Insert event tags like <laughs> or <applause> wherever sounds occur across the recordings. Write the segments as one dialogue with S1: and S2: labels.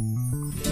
S1: Música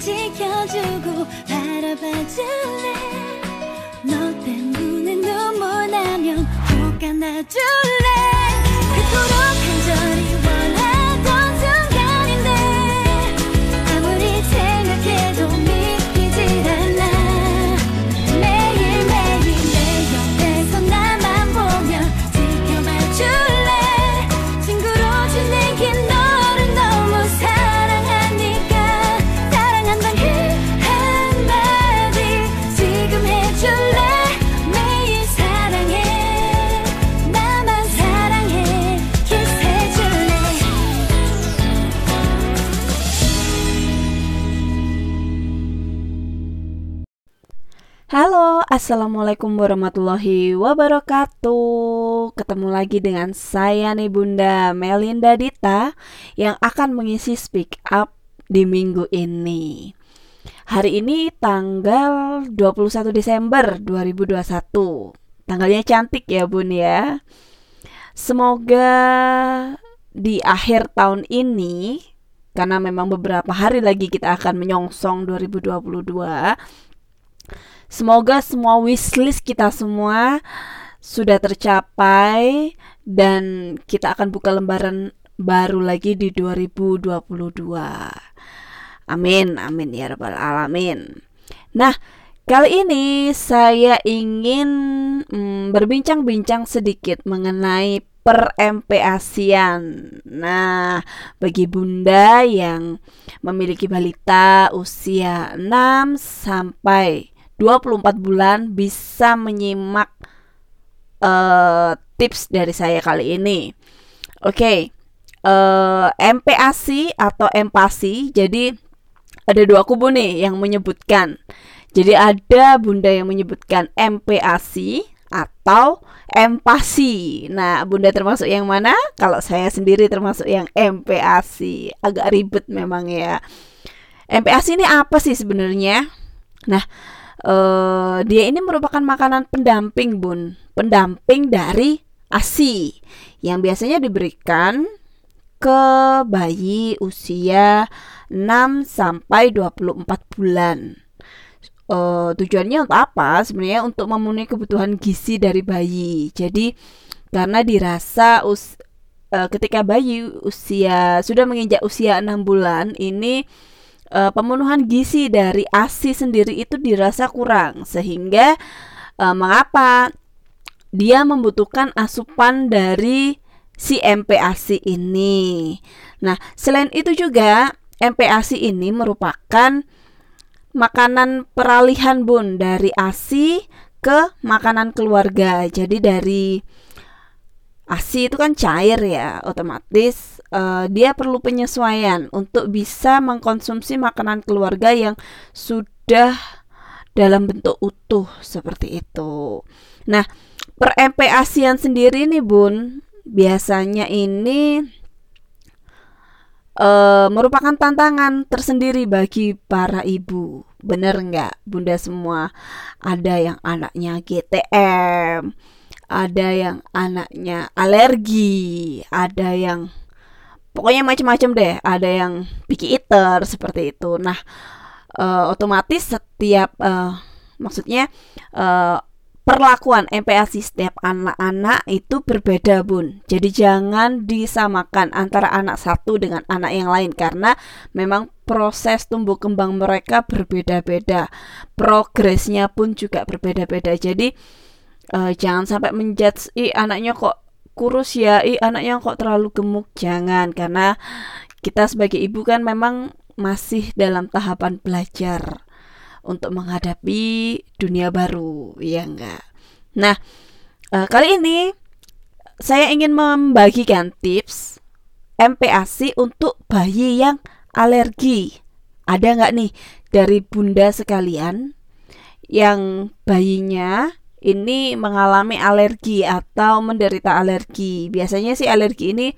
S1: 지켜주고 바라봐줄래? 너 때문에 눈물 나면 꼭 안아줄래? 그토록
S2: Assalamualaikum warahmatullahi wabarakatuh. Ketemu lagi dengan saya nih Bunda Melinda Dita yang akan mengisi speak up di minggu ini. Hari ini tanggal 21 Desember 2021. Tanggalnya cantik ya, Bun ya. Semoga di akhir tahun ini karena memang beberapa hari lagi kita akan menyongsong 2022 Semoga semua wishlist kita semua sudah tercapai dan kita akan buka lembaran baru lagi di 2022. Amin, amin ya rabbal alamin. Nah, kali ini saya ingin mm, berbincang-bincang sedikit mengenai per MP ASEAN. Nah, bagi bunda yang memiliki balita usia 6 sampai 24 bulan bisa menyimak uh, tips dari saya kali ini. Oke. Eh, okay. Uh, MPASI atau empasi. Jadi ada dua kubu nih yang menyebutkan. Jadi ada bunda yang menyebutkan MPAC atau empasi. Nah, Bunda termasuk yang mana? Kalau saya sendiri termasuk yang MPAC. Agak ribet memang ya. MPAC ini apa sih sebenarnya? Nah, eh, dia ini merupakan makanan pendamping, Bun. Pendamping dari ASI yang biasanya diberikan ke bayi usia 6 sampai 24 bulan. Eh, tujuannya untuk apa? Sebenarnya untuk memenuhi kebutuhan gizi dari bayi. Jadi karena dirasa us eh, ketika bayi usia sudah menginjak usia 6 bulan ini eh, pemenuhan gizi dari ASI sendiri itu dirasa kurang sehingga eh, mengapa dia membutuhkan asupan dari si MPASI ini. Nah, selain itu juga MPASI ini merupakan makanan peralihan bun dari ASI ke makanan keluarga. Jadi dari ASI itu kan cair ya, otomatis eh, dia perlu penyesuaian untuk bisa mengkonsumsi makanan keluarga yang sudah dalam bentuk utuh seperti itu. Nah, per MPASian sendiri nih Bun, biasanya ini eh, merupakan tantangan tersendiri bagi para ibu. Bener nggak, Bunda semua? Ada yang anaknya GTM, ada yang anaknya alergi, ada yang pokoknya macam-macam deh. Ada yang picky eater seperti itu. Nah, eh, otomatis setiap eh, maksudnya eh, perlakuan MPASI setiap anak-anak itu berbeda bun jadi jangan disamakan antara anak satu dengan anak yang lain karena memang proses tumbuh kembang mereka berbeda-beda progresnya pun juga berbeda-beda jadi eh, jangan sampai menjudge ih anaknya kok kurus ya ih anaknya kok terlalu gemuk jangan karena kita sebagai ibu kan memang masih dalam tahapan belajar untuk menghadapi dunia baru, ya enggak? Nah, eh, kali ini saya ingin membagikan tips MPASI untuk bayi yang alergi. Ada nggak nih dari bunda sekalian yang bayinya ini mengalami alergi atau menderita alergi? Biasanya sih alergi ini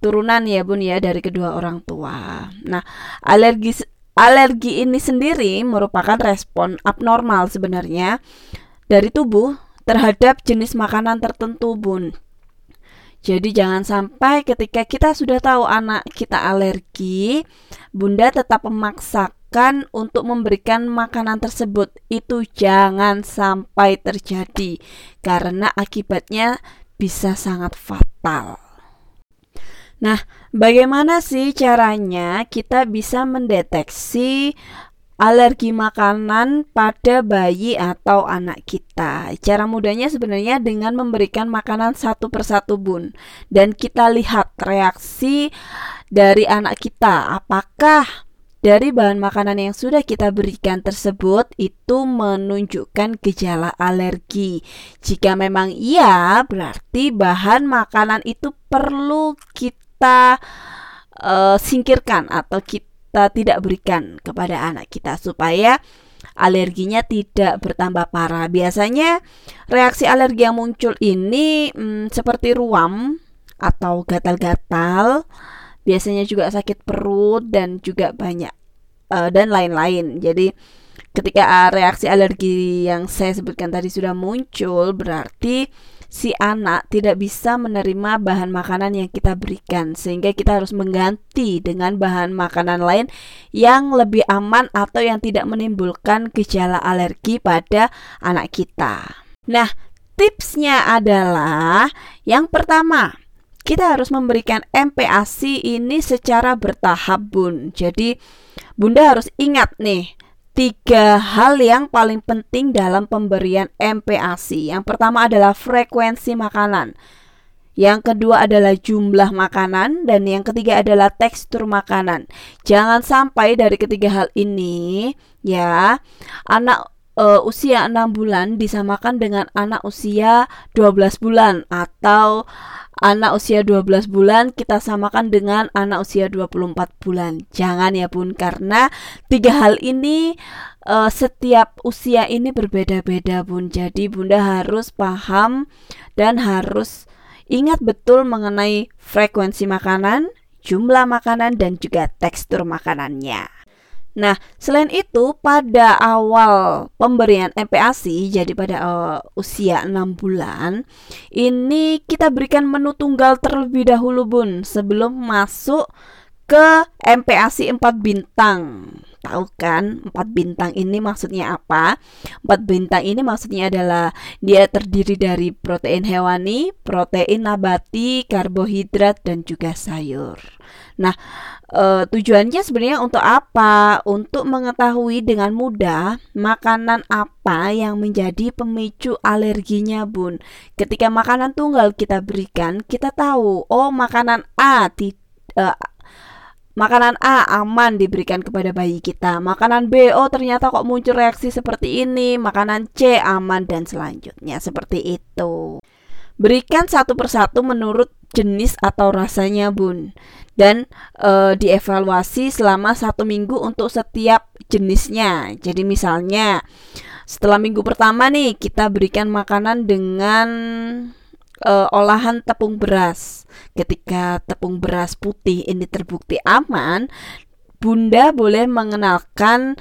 S2: turunan ya bun ya dari kedua orang tua. Nah, alergi Alergi ini sendiri merupakan respon abnormal sebenarnya dari tubuh terhadap jenis makanan tertentu, Bun. Jadi jangan sampai ketika kita sudah tahu anak kita alergi, Bunda tetap memaksakan untuk memberikan makanan tersebut. Itu jangan sampai terjadi karena akibatnya bisa sangat fatal. Nah, bagaimana sih caranya kita bisa mendeteksi alergi makanan pada bayi atau anak kita? Cara mudahnya sebenarnya dengan memberikan makanan satu persatu, Bun. Dan kita lihat reaksi dari anak kita. Apakah dari bahan makanan yang sudah kita berikan tersebut itu menunjukkan gejala alergi. Jika memang iya, berarti bahan makanan itu perlu kita uh, singkirkan atau kita tidak berikan kepada anak kita supaya alerginya tidak bertambah parah. Biasanya reaksi alergi yang muncul ini hmm, seperti ruam atau gatal-gatal, biasanya juga sakit perut dan juga banyak uh, dan lain-lain. Jadi ketika reaksi alergi yang saya sebutkan tadi sudah muncul, berarti si anak tidak bisa menerima bahan makanan yang kita berikan sehingga kita harus mengganti dengan bahan makanan lain yang lebih aman atau yang tidak menimbulkan gejala alergi pada anak kita. Nah, tipsnya adalah yang pertama, kita harus memberikan MPASI ini secara bertahap, Bun. Jadi, Bunda harus ingat nih, tiga hal yang paling penting dalam pemberian MPASI. Yang pertama adalah frekuensi makanan. Yang kedua adalah jumlah makanan dan yang ketiga adalah tekstur makanan. Jangan sampai dari ketiga hal ini ya anak uh, usia 6 bulan disamakan dengan anak usia 12 bulan atau anak usia 12 bulan kita samakan dengan anak usia 24 bulan. Jangan ya Bun, karena tiga hal ini uh, setiap usia ini berbeda-beda Bun. Jadi Bunda harus paham dan harus ingat betul mengenai frekuensi makanan, jumlah makanan dan juga tekstur makanannya. Nah, selain itu pada awal pemberian MPASI jadi pada uh, usia 6 bulan ini kita berikan menu tunggal terlebih dahulu Bun sebelum masuk ke MPASI 4 bintang. Tahu kan 4 bintang ini maksudnya apa? 4 bintang ini maksudnya adalah dia terdiri dari protein hewani, protein nabati, karbohidrat dan juga sayur. Nah, e, tujuannya sebenarnya untuk apa? Untuk mengetahui dengan mudah makanan apa yang menjadi pemicu alerginya, Bun. Ketika makanan tunggal kita berikan, kita tahu, oh makanan A ti, e, Makanan A aman diberikan kepada bayi kita. Makanan B, oh ternyata kok muncul reaksi seperti ini. Makanan C aman dan selanjutnya seperti itu. Berikan satu persatu menurut jenis atau rasanya bun dan e, dievaluasi selama satu minggu untuk setiap jenisnya jadi misalnya setelah minggu pertama nih kita berikan makanan dengan e, olahan tepung beras ketika tepung beras putih ini terbukti aman bunda boleh mengenalkan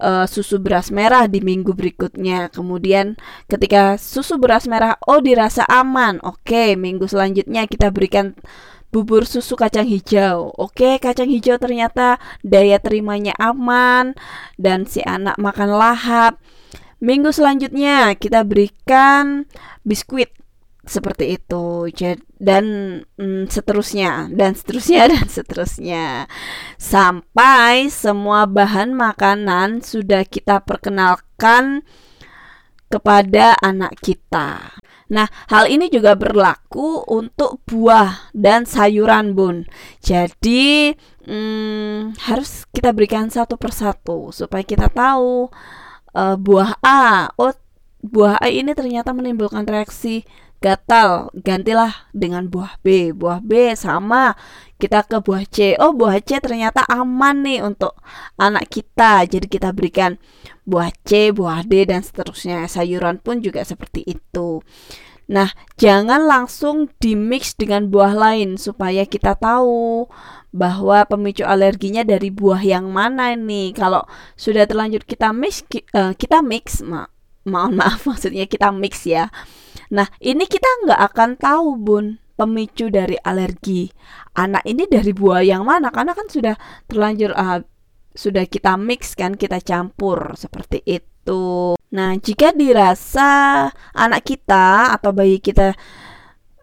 S2: uh, susu beras merah di minggu berikutnya. Kemudian ketika susu beras merah oh dirasa aman, oke, minggu selanjutnya kita berikan bubur susu kacang hijau. Oke, kacang hijau ternyata daya terimanya aman dan si anak makan lahap. Minggu selanjutnya kita berikan biskuit seperti itu dan mm, seterusnya dan seterusnya <laughs> dan seterusnya sampai semua bahan makanan sudah kita perkenalkan kepada anak kita. Nah, hal ini juga berlaku untuk buah dan sayuran, Bun. Jadi, hmm, harus kita berikan satu persatu supaya kita tahu uh, buah A. Oh, buah A ini ternyata menimbulkan reaksi gatal gantilah dengan buah B. Buah B sama kita ke buah C. Oh buah C ternyata aman nih untuk anak kita. Jadi kita berikan buah C buah D dan seterusnya. Sayuran pun juga seperti itu. Nah, jangan langsung dimix dengan buah lain supaya kita tahu bahwa pemicu alerginya dari buah yang mana nih. Kalau sudah terlanjur kita mix, eh, kita mix, ma mohon maaf <laughs> maksudnya kita mix ya Nah, ini kita nggak akan tahu, Bun, pemicu dari alergi anak ini dari buah yang mana karena kan sudah terlanjur uh, sudah kita mix kan, kita campur seperti itu. Nah, jika dirasa anak kita atau bayi kita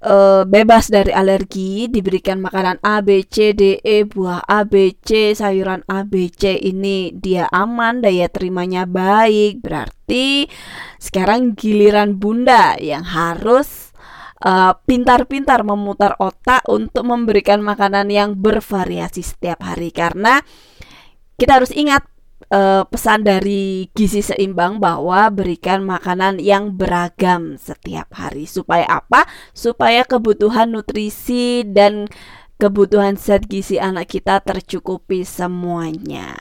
S2: uh, bebas dari alergi, diberikan makanan A, B, C, D, E, buah A, B, C, sayuran A, B, C ini dia aman, daya terimanya baik. Berarti sekarang giliran Bunda yang harus uh, pintar-pintar uh, memutar otak untuk memberikan makanan yang bervariasi setiap hari karena kita harus ingat uh, pesan dari gizi seimbang bahwa berikan makanan yang beragam setiap hari supaya apa? Supaya kebutuhan nutrisi dan kebutuhan zat gizi anak kita tercukupi semuanya.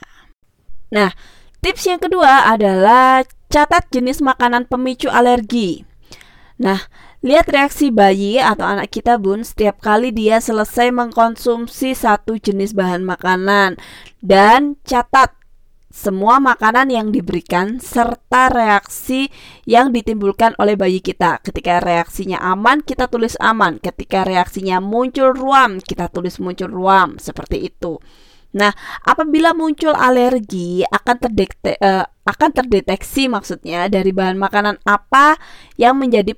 S2: Nah, tips yang kedua adalah catat jenis makanan pemicu alergi. Nah, lihat reaksi bayi atau anak kita bun setiap kali dia selesai mengkonsumsi satu jenis bahan makanan dan catat semua makanan yang diberikan serta reaksi yang ditimbulkan oleh bayi kita. Ketika reaksinya aman, kita tulis aman. Ketika reaksinya muncul ruam, kita tulis muncul ruam. Seperti itu. Nah, apabila muncul alergi akan terdeteksi, uh, akan terdeteksi maksudnya dari bahan makanan apa yang menjadi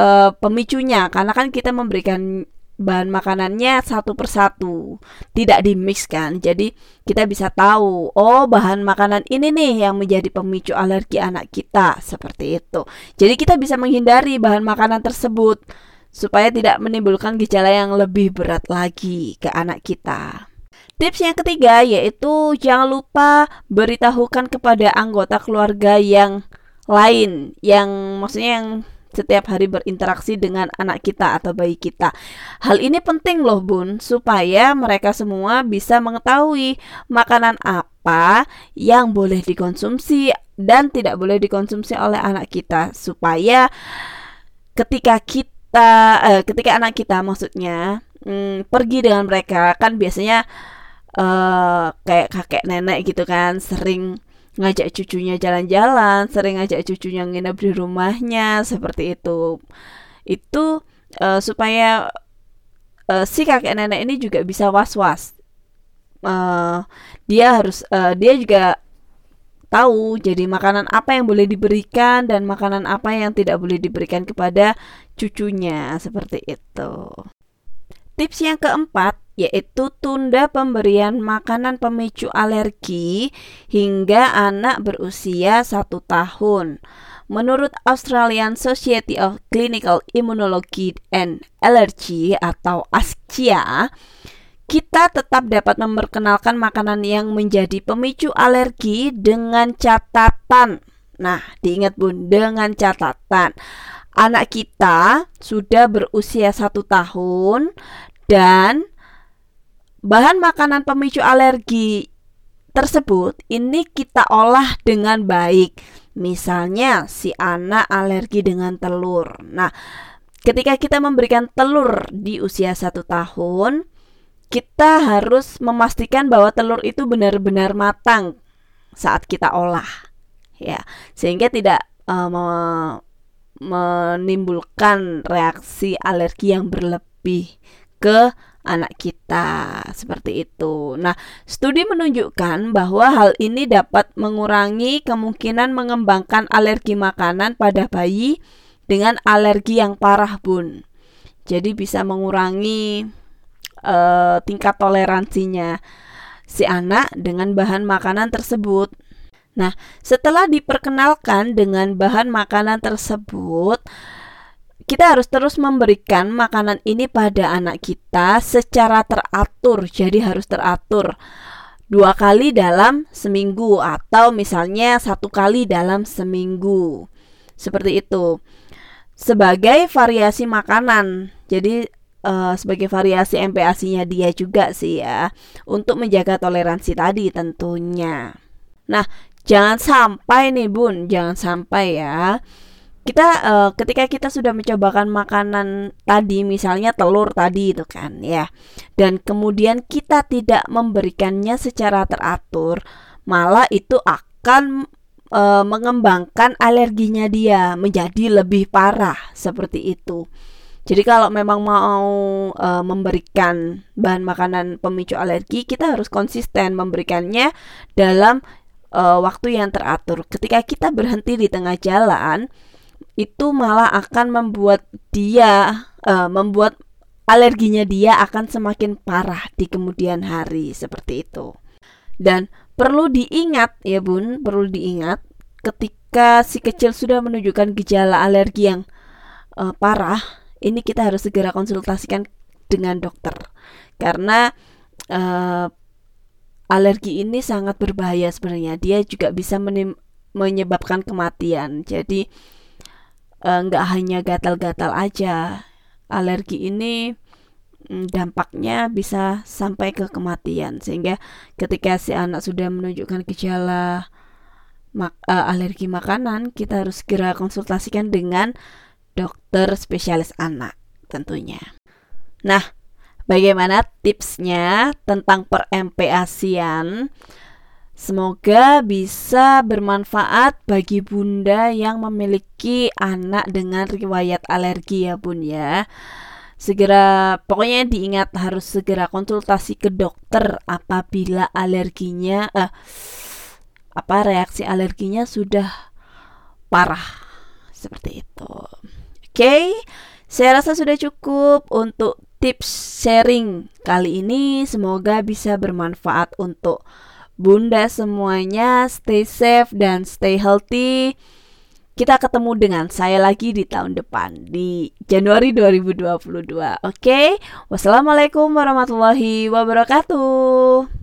S2: uh, pemicunya karena kan kita memberikan bahan makanannya satu persatu. Tidak dimix kan? Jadi kita bisa tahu oh bahan makanan ini nih yang menjadi pemicu alergi anak kita. Seperti itu. Jadi kita bisa menghindari bahan makanan tersebut supaya tidak menimbulkan gejala yang lebih berat lagi ke anak kita. Tips yang ketiga yaitu jangan lupa beritahukan kepada anggota keluarga yang lain yang maksudnya yang setiap hari berinteraksi dengan anak kita atau bayi kita. Hal ini penting loh Bun, supaya mereka semua bisa mengetahui makanan apa yang boleh dikonsumsi dan tidak boleh dikonsumsi oleh anak kita supaya ketika kita eh, ketika anak kita maksudnya hmm, pergi dengan mereka kan biasanya eh, kayak kakek nenek gitu kan sering ngajak cucunya jalan-jalan, sering ngajak cucunya nginep di rumahnya seperti itu. Itu uh, supaya uh, si kakek nenek ini juga bisa was-was. Uh, dia harus uh, dia juga tahu jadi makanan apa yang boleh diberikan dan makanan apa yang tidak boleh diberikan kepada cucunya seperti itu. Tips yang keempat yaitu tunda pemberian makanan pemicu alergi hingga anak berusia satu tahun. Menurut Australian Society of Clinical Immunology and Allergy atau ASCIA, kita tetap dapat memperkenalkan makanan yang menjadi pemicu alergi dengan catatan. Nah, diingat bun, dengan catatan anak kita sudah berusia satu tahun dan bahan makanan pemicu alergi tersebut ini kita olah dengan baik. Misalnya si anak alergi dengan telur. Nah, ketika kita memberikan telur di usia satu tahun, kita harus memastikan bahwa telur itu benar-benar matang saat kita olah, ya, sehingga tidak uh, menimbulkan reaksi alergi yang berlebih ke anak kita seperti itu. Nah, studi menunjukkan bahwa hal ini dapat mengurangi kemungkinan mengembangkan alergi makanan pada bayi dengan alergi yang parah, Bun. Jadi bisa mengurangi uh, tingkat toleransinya si anak dengan bahan makanan tersebut. Nah, setelah diperkenalkan dengan bahan makanan tersebut, kita harus terus memberikan makanan ini pada anak kita secara teratur. Jadi harus teratur dua kali dalam seminggu atau misalnya satu kali dalam seminggu. Seperti itu. Sebagai variasi makanan. Jadi uh, sebagai variasi MPASI-nya dia juga sih ya untuk menjaga toleransi tadi tentunya. Nah, jangan sampai nih Bun, jangan sampai ya kita uh, ketika kita sudah mencobakan makanan tadi misalnya telur tadi itu kan ya. Dan kemudian kita tidak memberikannya secara teratur malah itu akan uh, mengembangkan alerginya dia menjadi lebih parah seperti itu. Jadi kalau memang mau uh, memberikan bahan makanan pemicu alergi kita harus konsisten memberikannya dalam uh, waktu yang teratur. Ketika kita berhenti di tengah jalan itu malah akan membuat dia uh, membuat alerginya dia akan semakin parah di kemudian hari seperti itu. Dan perlu diingat ya Bun, perlu diingat ketika si kecil sudah menunjukkan gejala alergi yang uh, parah, ini kita harus segera konsultasikan dengan dokter karena uh, alergi ini sangat berbahaya sebenarnya. Dia juga bisa menyebabkan kematian. Jadi nggak hanya gatal-gatal aja alergi ini mm, dampaknya bisa sampai ke kematian sehingga ketika si anak sudah menunjukkan gejala mak uh, alergi makanan kita harus segera konsultasikan dengan dokter spesialis anak tentunya. Nah, bagaimana tipsnya tentang perempeasian? Semoga bisa bermanfaat bagi bunda yang memiliki anak dengan riwayat alergi ya bun ya. Segera pokoknya diingat harus segera konsultasi ke dokter apabila alerginya eh, apa reaksi alerginya sudah parah seperti itu. Oke, saya rasa sudah cukup untuk tips sharing kali ini. Semoga bisa bermanfaat untuk Bunda semuanya stay safe dan stay healthy. Kita ketemu dengan saya lagi di tahun depan di Januari 2022. Oke, okay? wassalamualaikum warahmatullahi wabarakatuh.